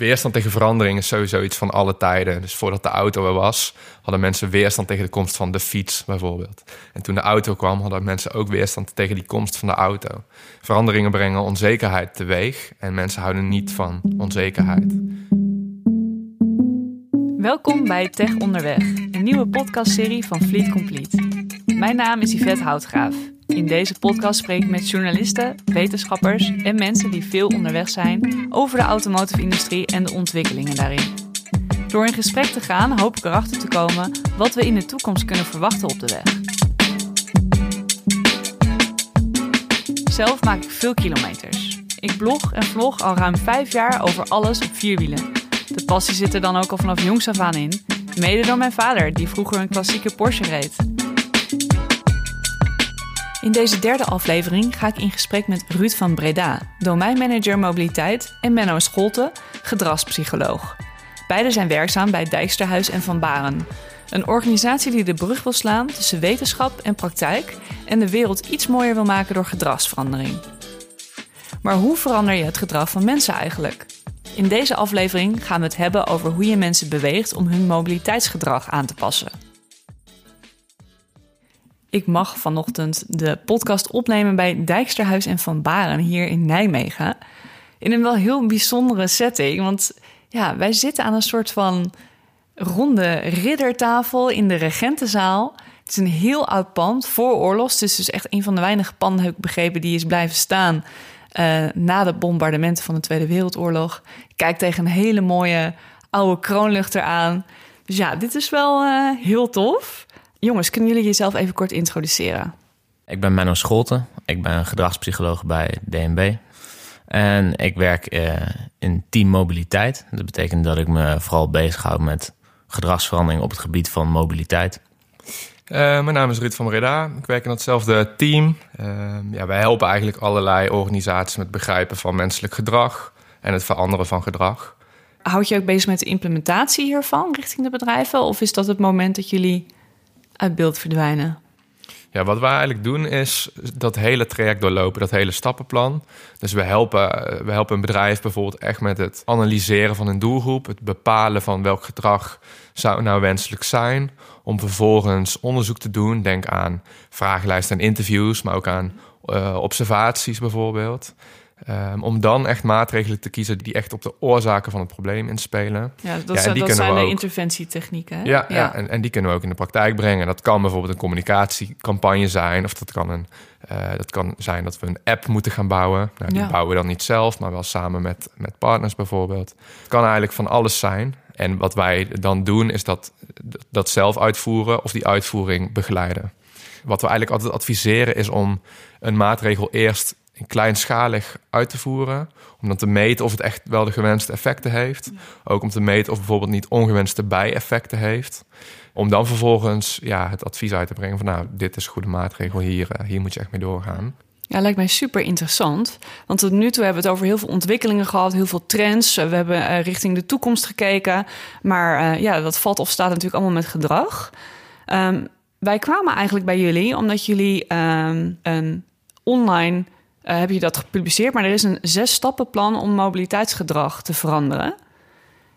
weerstand tegen verandering is sowieso iets van alle tijden. Dus voordat de auto er was, hadden mensen weerstand tegen de komst van de fiets bijvoorbeeld. En toen de auto kwam, hadden mensen ook weerstand tegen die komst van de auto. Veranderingen brengen onzekerheid teweeg en mensen houden niet van onzekerheid. Welkom bij Tech Onderweg, een nieuwe podcastserie van Fleet Complete. Mijn naam is Yvette Houtgraaf. In deze podcast spreek ik met journalisten, wetenschappers en mensen die veel onderweg zijn over de automotive-industrie en de ontwikkelingen daarin. Door in gesprek te gaan hoop ik erachter te komen wat we in de toekomst kunnen verwachten op de weg. Zelf maak ik veel kilometers. Ik blog en vlog al ruim vijf jaar over alles op vierwielen. De passie zit er dan ook al vanaf jongs af aan in. Mede door mijn vader, die vroeger een klassieke Porsche reed. In deze derde aflevering ga ik in gesprek met Ruud van Breda, domeinmanager mobiliteit, en Menno Scholte, gedragspsycholoog. Beiden zijn werkzaam bij Dijksterhuis en Van Baren. Een organisatie die de brug wil slaan tussen wetenschap en praktijk en de wereld iets mooier wil maken door gedragsverandering. Maar hoe verander je het gedrag van mensen eigenlijk? In deze aflevering gaan we het hebben over hoe je mensen beweegt om hun mobiliteitsgedrag aan te passen. Ik mag vanochtend de podcast opnemen bij Dijksterhuis en Van Baren hier in Nijmegen. In een wel heel bijzondere setting, want ja, wij zitten aan een soort van ronde riddertafel in de regentenzaal. Het is een heel oud pand, voor oorlogs. Het is dus echt een van de weinige panden, heb ik begrepen, die is blijven staan uh, na de bombardementen van de Tweede Wereldoorlog. Ik kijk tegen een hele mooie oude kroonluchter aan. Dus ja, dit is wel uh, heel tof. Jongens, kunnen jullie jezelf even kort introduceren? Ik ben Menno Scholten. Ik ben gedragspsycholoog bij DNB. En ik werk uh, in teammobiliteit. Dat betekent dat ik me vooral bezighoud met gedragsverandering op het gebied van mobiliteit. Uh, mijn naam is Ruud van Breda. Ik werk in hetzelfde team. Uh, ja, wij helpen eigenlijk allerlei organisaties met het begrijpen van menselijk gedrag en het veranderen van gedrag. Houd je ook bezig met de implementatie hiervan richting de bedrijven? Of is dat het moment dat jullie uit beeld verdwijnen? Ja, wat wij eigenlijk doen is dat hele traject doorlopen, dat hele stappenplan. Dus we helpen, we helpen een bedrijf bijvoorbeeld echt met het analyseren van een doelgroep, het bepalen van welk gedrag zou nou wenselijk zijn, om vervolgens onderzoek te doen. Denk aan vragenlijsten en interviews, maar ook aan uh, observaties bijvoorbeeld. Um, om dan echt maatregelen te kiezen die echt op de oorzaken van het probleem inspelen. Ja, dat, ja, zijn, dat zijn de interventietechnieken. Ja, ja, ja. En, en, die kunnen we ook in de praktijk brengen. Dat kan bijvoorbeeld een communicatiecampagne zijn, of dat kan, een, uh, dat kan zijn dat we een app moeten gaan bouwen. Nou, die bouwen we dan niet zelf, maar wel samen met, met partners bijvoorbeeld. Het kan eigenlijk van alles zijn. En wat wij dan doen, is dat, dat zelf uitvoeren of die uitvoering begeleiden. Wat we eigenlijk altijd adviseren is om een maatregel eerst kleinschalig uit te voeren. Om dan te meten of het echt wel de gewenste effecten heeft. Ook om te meten of bijvoorbeeld niet ongewenste bijeffecten heeft. Om dan vervolgens ja, het advies uit te brengen van nou, dit is een goede maatregel, hier, eh, hier moet je echt mee doorgaan. Ja, lijkt mij super interessant. Want tot nu toe hebben we het over heel veel ontwikkelingen gehad, heel veel trends. We hebben uh, richting de toekomst gekeken. Maar uh, ja, dat valt of staat natuurlijk allemaal met gedrag. Um, wij kwamen eigenlijk bij jullie omdat jullie um, een online uh, heb je dat gepubliceerd. Maar er is een zes stappenplan om mobiliteitsgedrag te veranderen.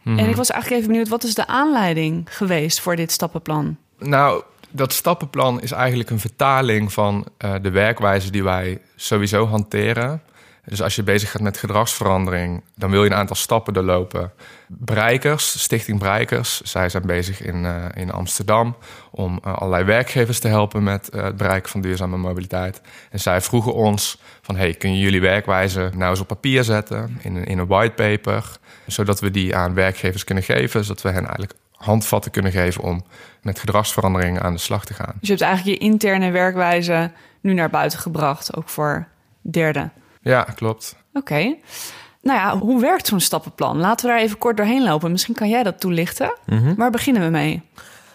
En ik was eigenlijk even benieuwd, wat is de aanleiding geweest voor dit stappenplan? Nou, dat stappenplan is eigenlijk een vertaling van uh, de werkwijze die wij sowieso hanteren. Dus als je bezig gaat met gedragsverandering, dan wil je een aantal stappen doorlopen. Breikers, Stichting Breikers, zij zijn bezig in, uh, in Amsterdam om uh, allerlei werkgevers te helpen met uh, het bereiken van duurzame mobiliteit. En zij vroegen ons van, hey, kun je jullie werkwijze nou eens op papier zetten in een, in een whitepaper, zodat we die aan werkgevers kunnen geven, zodat we hen eigenlijk handvatten kunnen geven om met gedragsverandering aan de slag te gaan. Dus je hebt eigenlijk je interne werkwijze nu naar buiten gebracht, ook voor derden. Ja, klopt. Oké. Nou ja, hoe werkt zo'n stappenplan? Laten we daar even kort doorheen lopen. Misschien kan jij dat toelichten. Mhm. Waar beginnen we mee?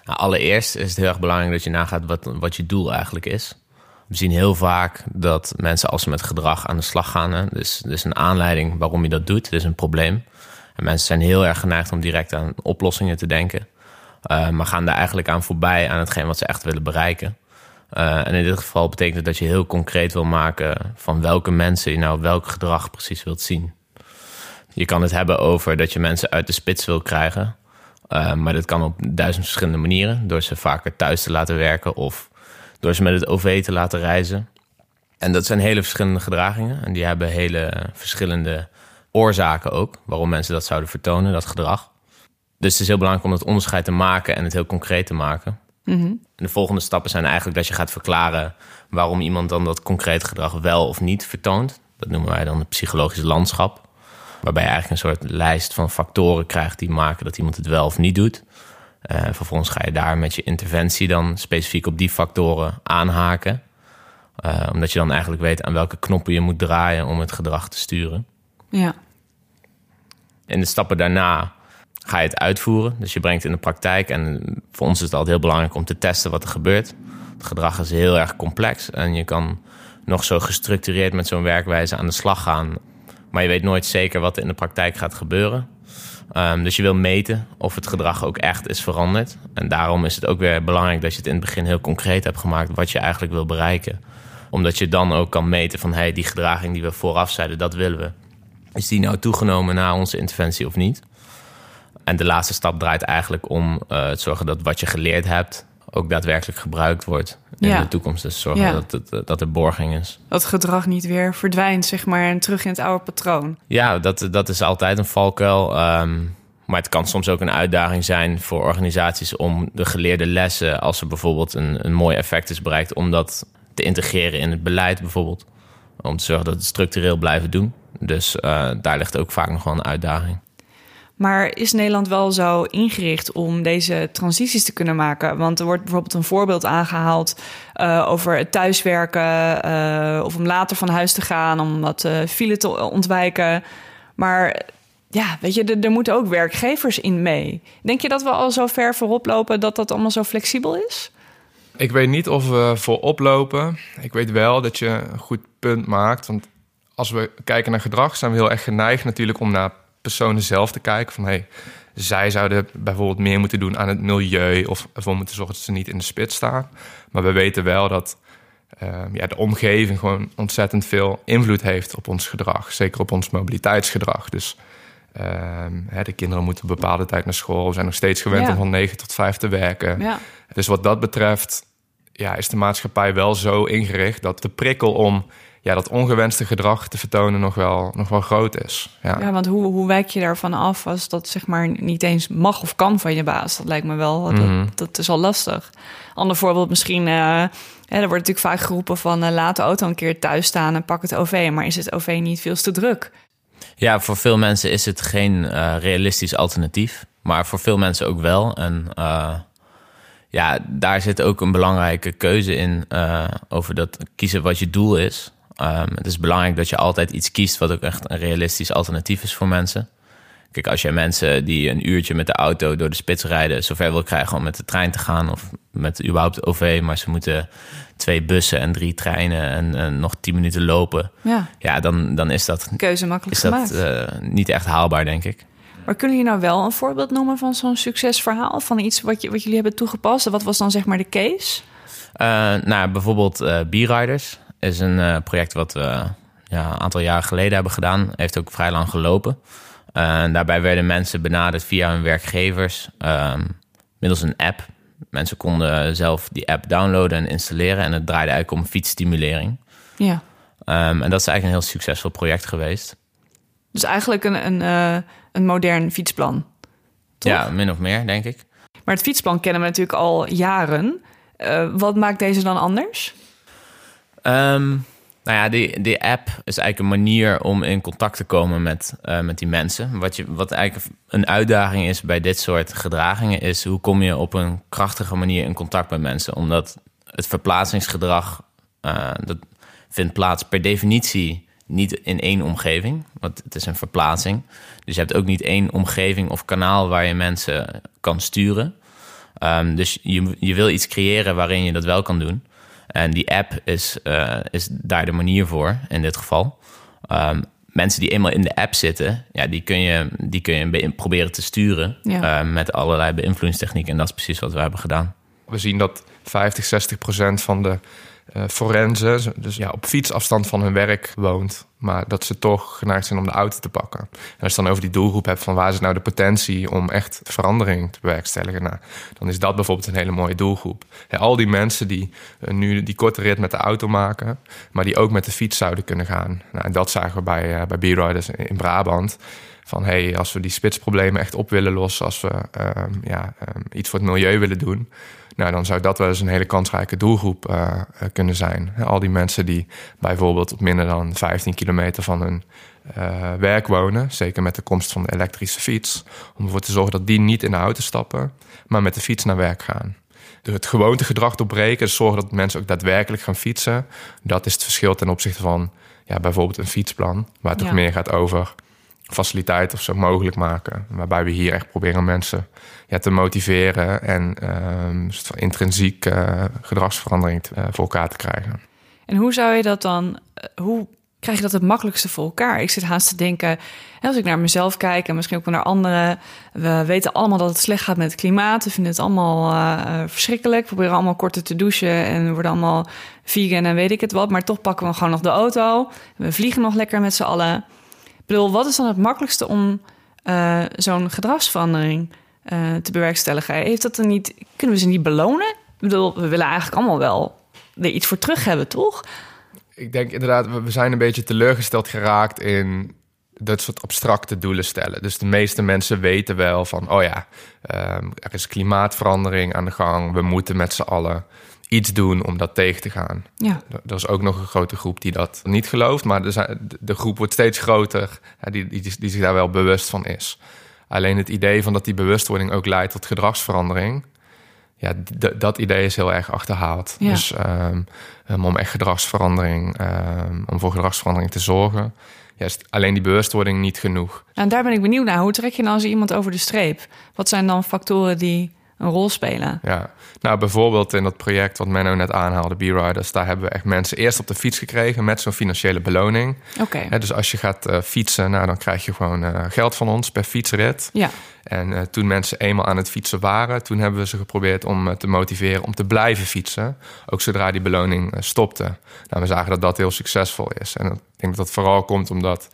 Nou, allereerst is het heel erg belangrijk dat je nagaat wat, wat je doel eigenlijk is. We zien heel vaak dat mensen als ze met gedrag aan de slag gaan... Hè, dus, dus een aanleiding waarom je dat doet, het is een probleem. En mensen zijn heel erg geneigd om direct aan oplossingen te denken... Uh, maar gaan daar eigenlijk aan voorbij aan hetgeen wat ze echt willen bereiken. Uh, en in dit geval betekent het dat je heel concreet wil maken van welke mensen je nou welk gedrag precies wilt zien. je kan het hebben over dat je mensen uit de spits wil krijgen. Uh, maar dat kan op duizend verschillende manieren. Door ze vaker thuis te laten werken of door ze met het OV te laten reizen. En dat zijn hele verschillende gedragingen. En die hebben hele verschillende oorzaken ook. Waarom mensen dat zouden vertonen, dat gedrag. Dus het is heel belangrijk om dat onderscheid te maken en het heel concreet te maken. En de volgende stappen zijn eigenlijk dat je gaat verklaren waarom iemand dan dat concreet gedrag wel of niet vertoont. Dat noemen wij dan het psychologisch landschap. Waarbij je eigenlijk een soort lijst van factoren krijgt die maken dat iemand het wel of niet doet. Uh, vervolgens ga je daar met je interventie dan specifiek op die factoren aanhaken. Uh, omdat je dan eigenlijk weet aan welke knoppen je moet draaien om het gedrag te sturen. Ja. In de stappen daarna ga je het uitvoeren. Dus je brengt het in de praktijk. En voor ons is het altijd heel belangrijk om te testen wat er gebeurt. Het gedrag is heel erg complex. En je kan nog zo gestructureerd met zo'n werkwijze aan de slag gaan. Maar je weet nooit zeker wat er in de praktijk gaat gebeuren. Um, dus je wil meten of het gedrag ook echt is veranderd. En daarom is het ook weer belangrijk dat je het in het begin heel concreet hebt gemaakt wat je eigenlijk wil bereiken. Omdat je dan ook kan meten van hey, die gedraging die we vooraf zeiden, dat willen we. Is die nou toegenomen na onze interventie of niet? En de laatste stap draait eigenlijk om uh, het zorgen dat wat je geleerd hebt ook daadwerkelijk gebruikt wordt in Ja. de toekomst. Dus zorgen Ja. dat, het, dat er borging is. Dat gedrag niet weer verdwijnt, zeg maar, en terug in het oude patroon. Ja, dat, dat is altijd een valkuil. ehm, maar het kan soms ook een uitdaging zijn voor organisaties om de geleerde lessen, als er bijvoorbeeld een, een mooi effect is bereikt, om dat te integreren in het beleid bijvoorbeeld. Om te zorgen dat we het structureel blijven doen. Dus eh, daar ligt ook vaak nog wel een uitdaging. Maar is Nederland wel zo ingericht om deze transities te kunnen maken? Want er wordt bijvoorbeeld een voorbeeld aangehaald uh, over het thuiswerken uh, of om later van huis te gaan, om wat uh, file te ontwijken. Maar ja, weet je, er, er moeten ook werkgevers in mee. Denk je dat we al zo ver voorop lopen dat dat allemaal zo flexibel is? Ik weet niet of we voorop lopen. Ik weet wel dat je een goed punt maakt. Want als we kijken naar gedrag, zijn we heel erg geneigd natuurlijk om naar personen zelf te kijken. Van hey, zij zouden bijvoorbeeld meer moeten doen aan het milieu of ervoor moeten zorgen dat ze niet in de spits staan. Maar we weten wel dat uh, ja, de omgeving gewoon ontzettend veel invloed heeft op ons gedrag. Zeker op ons mobiliteitsgedrag. Dus uh, hè, de kinderen moeten een bepaalde tijd naar school. We zijn nog steeds gewend Ja. om van 9 tot 5 te werken. Ja. Dus wat dat betreft ja, is de maatschappij wel zo ingericht dat de prikkel om ja, dat ongewenste gedrag te vertonen nog wel, nog wel groot is. Ja. Ja, want hoe, hoe wijk je daarvan af als dat zeg maar niet eens mag of kan van je baas? Dat lijkt me wel, Mhm. dat, dat is al lastig. Ander voorbeeld misschien, eh, hè, er wordt natuurlijk vaak geroepen van eh, laat de auto een keer thuis staan en pak het OV. Maar is het OV niet veel te druk? Ja, voor veel mensen is het geen uh, realistisch alternatief. Maar voor veel mensen ook wel. En uh, ja, daar zit ook een belangrijke keuze in uh, over dat kiezen wat je doel is. Um, het is belangrijk dat je altijd iets kiest wat ook echt een realistisch alternatief is voor mensen. Kijk, als je mensen die een uurtje met de auto door de spits rijden, zover wil krijgen om met de trein te gaan of met überhaupt OV, maar ze moeten twee bussen en drie treinen en, en nog tien minuten lopen. Ja, Ja, dan, dan is dat, keuze makkelijk is dat uh, niet echt haalbaar, denk ik. Maar kunnen jullie nou wel een voorbeeld noemen van zo'n succesverhaal? Van iets wat, je, wat jullie hebben toegepast? Wat was dan zeg maar de case? Uh, nou, bijvoorbeeld uh, B-Riders is een uh, project wat we ja, een aantal jaren geleden hebben gedaan. Heeft ook vrij lang gelopen. Uh, en daarbij werden mensen benaderd via hun werkgevers um, middels een app. Mensen konden zelf die app downloaden en installeren. En het draaide eigenlijk om fietsstimulering. Ja. Um, en dat is eigenlijk een heel succesvol project geweest. Dus eigenlijk een, een, uh, een modern fietsplan. Toch? Ja, min of meer, denk ik. Maar het fietsplan kennen we natuurlijk al jaren. Uh, wat maakt deze dan anders? Um, nou ja, die, die app is eigenlijk een manier om in contact te komen met, uh, met die mensen. Wat, je, wat eigenlijk een uitdaging is bij dit soort gedragingen, is hoe kom je op een krachtige manier in contact met mensen? Omdat het verplaatsingsgedrag, uh, dat vindt plaats per definitie niet in één omgeving, want het is een verplaatsing. Dus je hebt ook niet één omgeving of kanaal waar je mensen kan sturen. Um, dus je, je wil iets creëren waarin je dat wel kan doen. En die app is, uh, is daar de manier voor, in dit geval. Um, mensen die eenmaal in de app zitten, ja, die kun je, die kun je proberen te sturen ja. uh, met allerlei beïnvloedingstechnieken. En dat is precies wat we hebben gedaan. We zien dat 50, 60 procent van de forensen, dus ja, op fietsafstand van hun werk woont, maar dat ze toch geneigd zijn om de auto te pakken. En als je dan over die doelgroep hebt van waar is nou de potentie om echt verandering te bewerkstelligen, nou, dan is dat bijvoorbeeld een hele mooie doelgroep. al die mensen die uh, nu die korte rit met de auto maken, maar die ook met de fiets zouden kunnen gaan. Nou, en dat zagen we bij, uh, bij B-Riders in Brabant van hey, als we die spitsproblemen echt op willen lossen, als we ehm, ja, ehm, iets voor het milieu willen doen, nou, dan zou dat wel eens een hele kansrijke doelgroep uh, kunnen zijn. Al die mensen die bijvoorbeeld op minder dan 15 kilometer van hun uh, werk wonen, zeker met de komst van de elektrische fiets, om ervoor te zorgen dat die niet in de auto stappen, maar met de fiets naar werk gaan. Dus het gewoontegedrag doorbreken, dus zorgen dat mensen ook daadwerkelijk gaan fietsen, dat is het verschil ten opzichte van ja, bijvoorbeeld een fietsplan, waar het ja. meer gaat over faciliteit of zo mogelijk maken. Waarbij we hier echt proberen mensen ja, te motiveren en um, intrinsiek uh, gedragsverandering te, uh, voor elkaar te krijgen. En hoe zou je dat dan, uh, hoe krijg je dat het makkelijkste voor elkaar? Ik zit haast te denken, als ik naar mezelf kijk en misschien ook naar anderen. We weten allemaal dat het slecht gaat met het klimaat. We vinden het allemaal verschrikkelijk. We proberen allemaal korter te douchen en we worden allemaal vegan en weet ik het wat. Maar toch pakken we gewoon nog de auto. We vliegen nog lekker met z'n allen bedoel, wat is dan het makkelijkste om uh, zo'n gedragsverandering uh, te bewerkstelligen? Heeft dat dan niet, kunnen we ze niet belonen? Ik bedoel, we willen eigenlijk allemaal wel er iets voor terug hebben, toch? Ik denk inderdaad, we zijn een beetje teleurgesteld geraakt in dat soort abstracte doelen stellen. Dus de meeste mensen weten wel van, oh ja, um, er is klimaatverandering aan de gang. We moeten met z'n allen iets doen om dat tegen te gaan. Ja. Er is ook nog een grote groep die dat niet gelooft, maar de groep wordt steeds groter die, die, die zich daar wel bewust van is. Alleen het idee van dat die bewustwording ook leidt tot gedragsverandering, ja, dat idee is heel erg achterhaald. Ja. Dus um, om echt gedragsverandering, um, om voor gedragsverandering te zorgen, ja, is alleen die bewustwording niet genoeg. En daar ben ik benieuwd naar. Hoe trek je nou als iemand over de streep? Wat zijn dan factoren die een rol spelen? Ja, nou bijvoorbeeld in dat project wat Menno net aanhaalde, B-Riders, daar hebben we echt mensen eerst op de fiets gekregen met zo'n financiële beloning. Oké. dus als je gaat uh, fietsen, nou, dan krijg je gewoon uh, geld van ons per fietsrit. Ja. En uh, toen mensen eenmaal aan het fietsen waren, toen hebben we ze geprobeerd om te motiveren om te blijven fietsen. Ook zodra die beloning stopte. Nou, we zagen dat dat heel succesvol is. En ik denk dat dat vooral komt omdat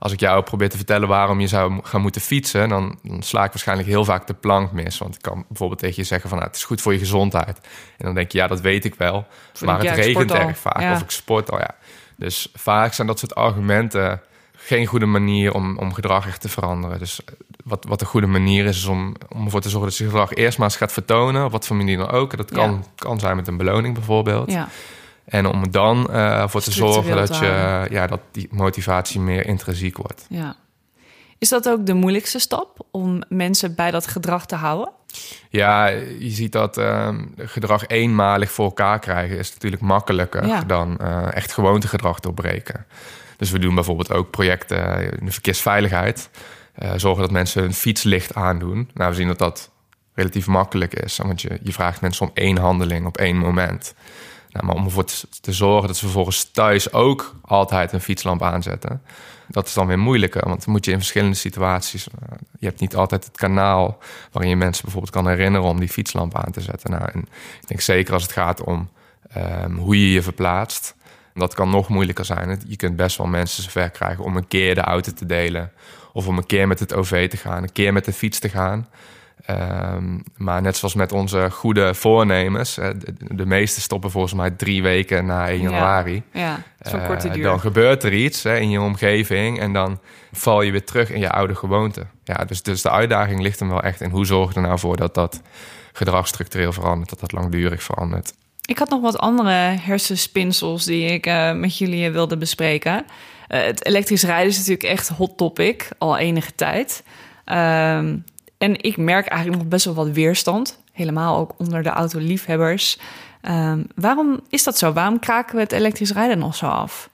als ik jou probeer te vertellen waarom je zou gaan moeten fietsen, dan, dan, sla ik waarschijnlijk heel vaak de plank mis. Want ik kan bijvoorbeeld tegen je zeggen van nou, het is goed voor je gezondheid. En dan denk je, ja, dat weet ik wel. maar het regent erg vaak. Of ik sport al, ja. Dus vaak zijn dat soort argumenten geen goede manier om, om gedrag echt te veranderen. Dus wat, wat een goede manier is, is om, om ervoor te zorgen dat je gedrag eerst maar eens gaat vertonen. Op wat voor manier dan ook. Dat kan, kan zijn met een beloning bijvoorbeeld. Ja. En om dan uh, voor te zorgen dat, je, ja, dat die motivatie meer intrinsiek wordt. Ja. Is dat ook de moeilijkste stap om mensen bij dat gedrag te houden? Ja, je ziet dat uh, gedrag eenmalig voor elkaar krijgen is natuurlijk makkelijker dan uh, echt gewoontegedrag doorbreken. Dus we doen bijvoorbeeld ook projecten in de verkeersveiligheid. Uh, zorgen dat mensen hun fietslicht aandoen. Nou, we zien dat dat relatief makkelijk is. Want je, je vraagt mensen om één handeling op één moment. Nou, maar om ervoor te zorgen dat ze vervolgens thuis ook altijd een fietslamp aanzetten. Dat is dan weer moeilijker, want dan moet je in verschillende situaties. Uh, je hebt niet altijd het kanaal waarin je mensen bijvoorbeeld kan herinneren om die fietslamp aan te zetten. Nou, en ik denk zeker als het gaat om um, hoe je je verplaatst. Dat kan nog moeilijker zijn. Je kunt best wel mensen zover krijgen om een keer de auto te delen. Of om een keer met het OV te gaan, een keer met de fiets te gaan. Um, maar net zoals met onze goede voornemens, de, de, meeste stoppen volgens mij drie weken na 1 januari. Ja, ja korte duur. Dan gebeurt er iets hè, in je omgeving en dan val je weer terug in je oude gewoonte. Ja, dus, dus de uitdaging ligt hem wel echt in hoe zorg je er nou voor dat dat gedrag structureel verandert, dat dat langdurig verandert. Ik had nog wat andere hersenspinsels die ik uh, met jullie wilde bespreken. Uh, het elektrisch rijden is natuurlijk echt hot topic al enige tijd. Um, en ik merk eigenlijk nog best wel wat weerstand. Helemaal ook onder de autoliefhebbers. Um, waarom is dat zo? Waarom kraken we het elektrisch rijden nog zo af?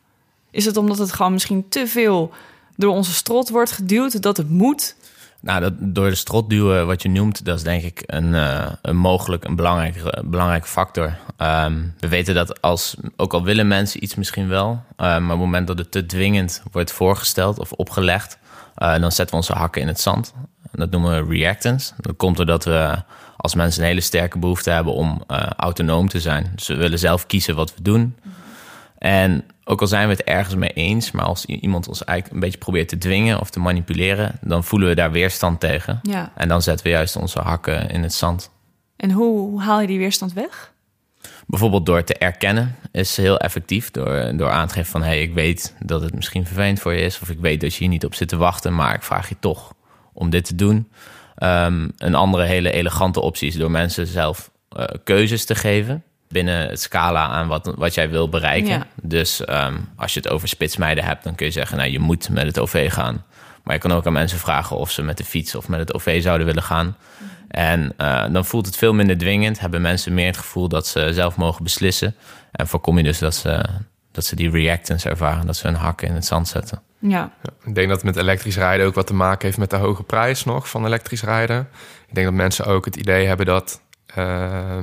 Is het omdat het gewoon misschien te veel door onze strot wordt geduwd, dat het moet? Nou, dat, door de strot duwen, wat je noemt, dat is denk ik een, uh, een mogelijk een belangrijke factor. Um, we weten dat als, ook al willen mensen iets misschien wel, uh, maar op het moment dat het te dwingend wordt voorgesteld of opgelegd, uh, dan zetten we onze hakken in het zand Dat noemen we reactance. Dat komt doordat we als mensen een hele sterke behoefte hebben om uh, autonoom te zijn. Dus we willen zelf kiezen wat we doen. En ook al zijn we het ergens mee eens, maar als iemand ons eigenlijk een beetje probeert te dwingen of te manipuleren, dan voelen we daar weerstand tegen. Ja. En dan zetten we juist onze hakken in het zand. En hoe, hoe haal je die weerstand weg? Bijvoorbeeld door te erkennen is heel effectief. Door, door aan te geven van... hé, hey, ik weet dat het misschien vervelend voor je is... of ik weet dat je hier niet op zit te wachten... maar ik vraag je toch om dit te doen. Um, een andere hele elegante optie is door mensen zelf uh, keuzes te geven... binnen het scala aan wat, wat jij wil bereiken. Ja. Dus um, als je het over spitsmeiden hebt... dan kun je zeggen, nou, je moet met het OV gaan. Maar je kan ook aan mensen vragen of ze met de fiets... of met het OV zouden willen gaan... En uh, dan voelt het veel minder dwingend. Hebben mensen meer het gevoel dat ze zelf mogen beslissen. En voorkom je dus dat ze, dat ze die reactance ervaren. Dat ze hun hakken in het zand zetten. Ja. Ik denk dat het met elektrisch rijden ook wat te maken heeft met de hoge prijs nog van elektrisch rijden. Ik denk dat mensen ook het idee hebben dat uh,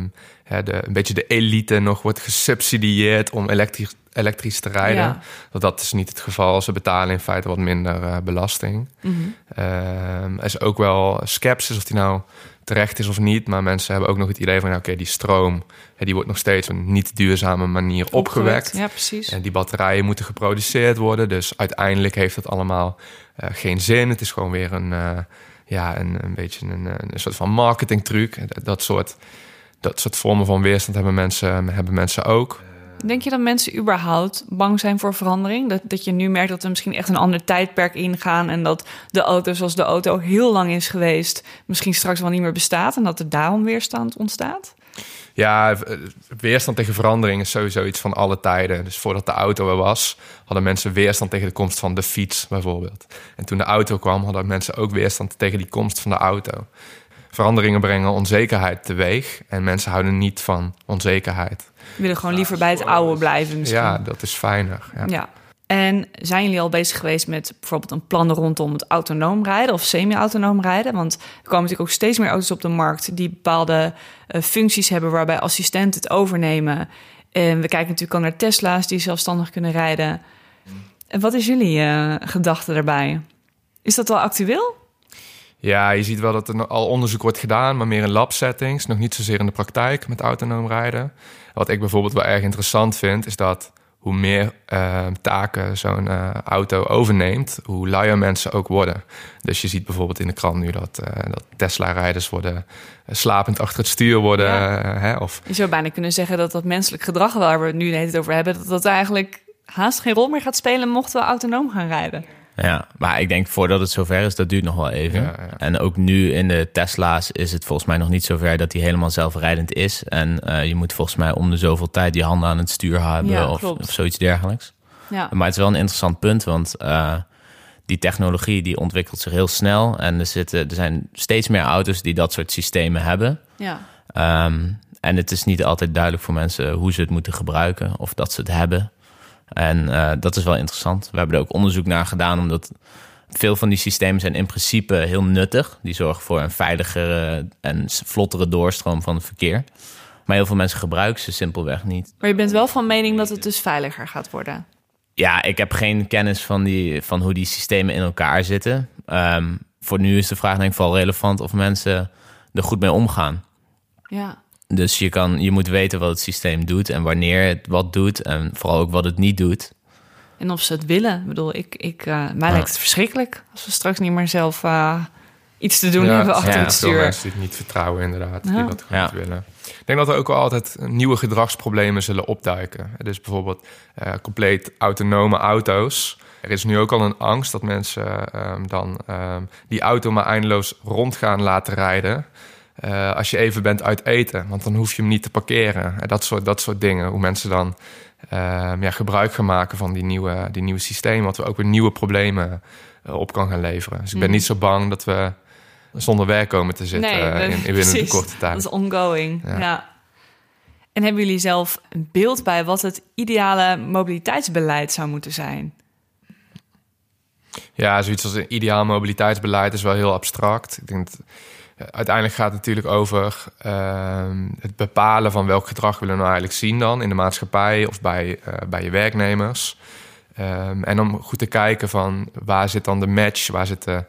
de, een beetje de elite nog wordt gesubsidieerd om elektrisch, elektrisch te rijden. Ja. Dat dat is niet het geval. Ze betalen in feite wat minder uh, belasting. Mm -hmm. uh, er is ook wel sceptisch of die nou terecht is of niet. Maar mensen hebben ook nog het idee van... oké, okay, die stroom die wordt nog steeds op een niet duurzame manier opgewekt. Ja, precies. En die batterijen moeten geproduceerd worden. Dus uiteindelijk heeft dat allemaal uh, geen zin. Het is gewoon weer een, uh, ja, een, een beetje een, een soort van marketingtruc. Dat soort, dat soort vormen van weerstand hebben mensen, hebben mensen ook. Denk je dat mensen überhaupt bang zijn voor verandering? Dat, dat je nu merkt dat we misschien echt een ander tijdperk ingaan... en dat de auto zoals de auto heel lang is geweest... misschien straks wel niet meer bestaat... en dat er daarom weerstand ontstaat? Ja, weerstand tegen verandering is sowieso iets van alle tijden. Dus voordat de auto er was, hadden mensen weerstand tegen de komst van de fiets bijvoorbeeld. En toen de auto kwam, hadden mensen ook weerstand tegen die komst van de auto. Veranderingen brengen onzekerheid teweeg en mensen houden niet van onzekerheid. We willen gewoon liever bij het oude blijven misschien. Ja, dat is fijner. Ja. ja. En zijn jullie al bezig geweest met bijvoorbeeld een plan rondom het autonoom rijden of semi-autonoom rijden? Want er komen natuurlijk ook steeds meer auto's op de markt die bepaalde uh, functies hebben waarbij assistenten het overnemen. En we kijken natuurlijk al naar Tesla's die zelfstandig kunnen rijden. En wat is jullie uh, gedachte daarbij? Is dat wel actueel? Ja, je ziet wel dat er al onderzoek wordt gedaan, maar meer in lab settings, nog niet zozeer in de praktijk met autonoom rijden. Wat ik bijvoorbeeld wel erg interessant vind, is dat hoe meer uh, taken zo'n uh, auto overneemt, hoe luier mensen ook worden. Dus je ziet bijvoorbeeld in de krant nu dat, uh, dat Tesla-rijders worden slapend achter het stuur worden. Ja. Hè, of... Je zou bijna kunnen zeggen dat dat menselijk gedrag waar we het nu het over hebben, dat dat eigenlijk haast geen rol meer gaat spelen mochten we autonoom gaan rijden. Ja, maar ik denk voordat het zover is, dat duurt nog wel even. Ja, ja. En ook nu in de Tesla's is het volgens mij nog niet zover dat die helemaal zelfrijdend is. En uh, je moet volgens mij om de zoveel tijd je handen aan het stuur hebben Ja, of, zoiets dergelijks. Ja. Maar het is wel een interessant punt, want uh, die technologie die ontwikkelt zich heel snel. En er, zitten, er zijn steeds meer auto's die dat soort systemen hebben. Ja. Um, en het is niet altijd duidelijk voor mensen hoe ze het moeten gebruiken of dat ze het hebben. En uh, dat is wel interessant. We hebben er ook onderzoek naar gedaan, omdat veel van die systemen zijn in principe heel nuttig. Die zorgen voor een veiligere en vlottere doorstroom van het verkeer. Maar heel veel mensen gebruiken ze simpelweg niet. Maar je bent wel van mening dat het dus veiliger gaat worden. Ja, ik heb geen kennis van, die, van hoe die systemen in elkaar zitten. Um, voor nu is de vraag denk ik vooral relevant of mensen er goed mee omgaan. Ja. Dus je, kan, je moet weten wat het systeem doet en wanneer het wat doet. En vooral ook wat het niet doet. En of ze het willen. Ik bedoel, ik, ik, uh, mij lijkt het verschrikkelijk als we straks niet meer zelf uh, iets te doen ja, hebben achter ja, het Veel stuur. mensen die het niet vertrouwen inderdaad, die Ja. dat gewoon Ja. niet willen. Ik denk dat er ook wel altijd nieuwe gedragsproblemen zullen opduiken. Dus bijvoorbeeld eh, compleet autonome auto's. Er is nu ook al een angst dat mensen ehm, dan ehm, die auto maar eindeloos rond gaan laten rijden. Eh, als je even bent uit eten, want dan hoef je hem niet te parkeren. En dat soort, dat soort dingen. Hoe mensen dan ehm, ja, gebruik gaan maken van die nieuwe, die nieuwe systemen. Wat we ook weer nieuwe problemen eh, op kan gaan leveren. Dus ik ben Mhm. niet zo bang dat we zonder werk komen te zitten eh, in, in binnen een korte tijd. Dat is ongoing. Ja. Ja. En hebben jullie zelf een beeld bij wat het ideale mobiliteitsbeleid zou moeten zijn? Ja, zoiets als een ideaal mobiliteitsbeleid is wel heel abstract. Ik denk dat, uiteindelijk gaat het natuurlijk over ehm, het bepalen van welk gedrag willen we nou eigenlijk zien dan in de maatschappij of bij, eh, bij je werknemers. Ehm, en om goed te kijken van waar zit dan de match, waar zit de,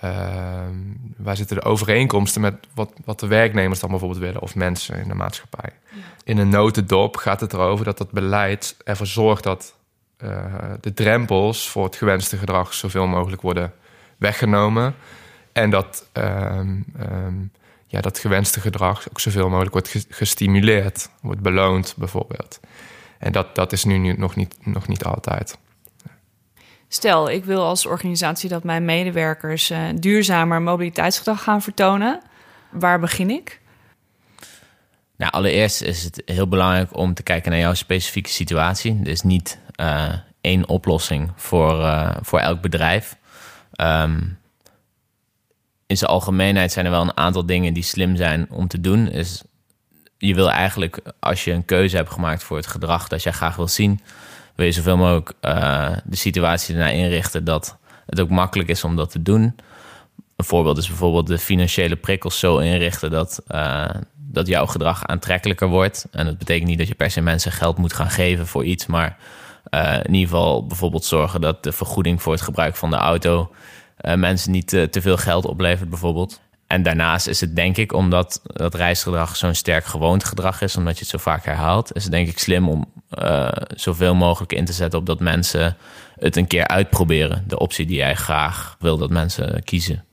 ehm, waar zitten de overeenkomsten met wat, wat de werknemers dan bijvoorbeeld willen of mensen in de maatschappij. In een notendop gaat het erover dat dat beleid ervoor zorgt dat uh, de drempels voor het gewenste gedrag zoveel mogelijk worden weggenomen. En dat, um, um, ja, dat gewenste gedrag ook zoveel mogelijk wordt gestimuleerd, wordt beloond bijvoorbeeld. En dat, dat is nu, nu nog, niet, nog niet altijd. Stel, ik wil als organisatie dat mijn medewerkers uh, duurzamer mobiliteitsgedrag gaan vertonen. Waar begin ik? Nou, allereerst is het heel belangrijk om te kijken naar jouw specifieke situatie. Er is niet uh, één oplossing voor, uh, voor elk bedrijf. Um, in zijn algemeenheid zijn er wel een aantal dingen die slim zijn om te doen. Is je wil eigenlijk, als je een keuze hebt gemaakt voor het gedrag dat jij graag wil zien, wil je zoveel mogelijk uh, de situatie ernaar inrichten dat het ook makkelijk is om dat te doen. Een voorbeeld is bijvoorbeeld de financiële prikkels zo inrichten dat, uh, dat jouw gedrag aantrekkelijker wordt. En dat betekent niet dat je per se mensen geld moet gaan geven voor iets, maar uh, in ieder geval bijvoorbeeld zorgen dat de vergoeding voor het gebruik van de auto mensen niet te, te veel geld oplevert, bijvoorbeeld. En daarnaast is het denk ik, omdat dat reisgedrag zo'n sterk gewoond gedrag is, omdat je het zo vaak herhaalt, is het denk ik slim om uh, zoveel mogelijk in te zetten op dat mensen het een keer uitproberen. De optie die jij graag wil dat mensen kiezen.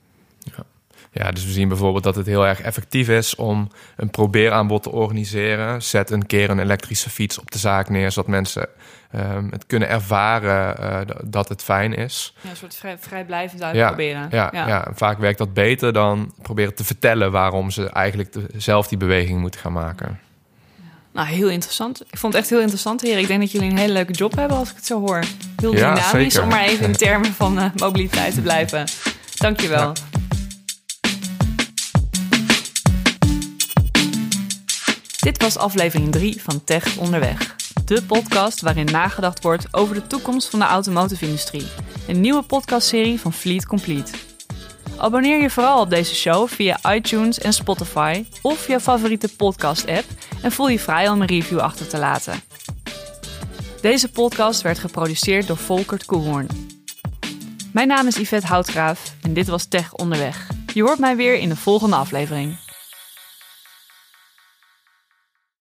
Ja. Ja, dus we zien bijvoorbeeld dat het heel erg effectief is om een probeeraanbod te organiseren. Zet een keer een elektrische fiets op de zaak neer, zodat mensen um, het kunnen ervaren uh, dat het fijn is. Ja, een soort vrij, vrijblijvend uitproberen. Ja, ja, ja. vaak werkt dat beter dan proberen te vertellen waarom ze eigenlijk zelf die beweging moeten gaan maken. Nou, heel interessant. Ik vond het echt heel interessant, heer. Ik denk dat jullie een hele leuke job hebben als ik het zo hoor. Heel dynamisch, om maar even in termen van uh, mobiliteit te blijven. Dankjewel. Ja. Dit was aflevering 3 van Tech Onderweg. De podcast waarin nagedacht wordt over de toekomst van de automotive-industrie. Een nieuwe podcastserie van Fleet Complete. Abonneer je vooral op deze show via iTunes en Spotify of jouw favoriete podcast-app en voel je vrij om een review achter te laten. Deze podcast werd geproduceerd door Volkert Koehoorn. Mijn naam is Yvette Houtgraaf en dit was Tech Onderweg. Je hoort mij weer in de volgende aflevering.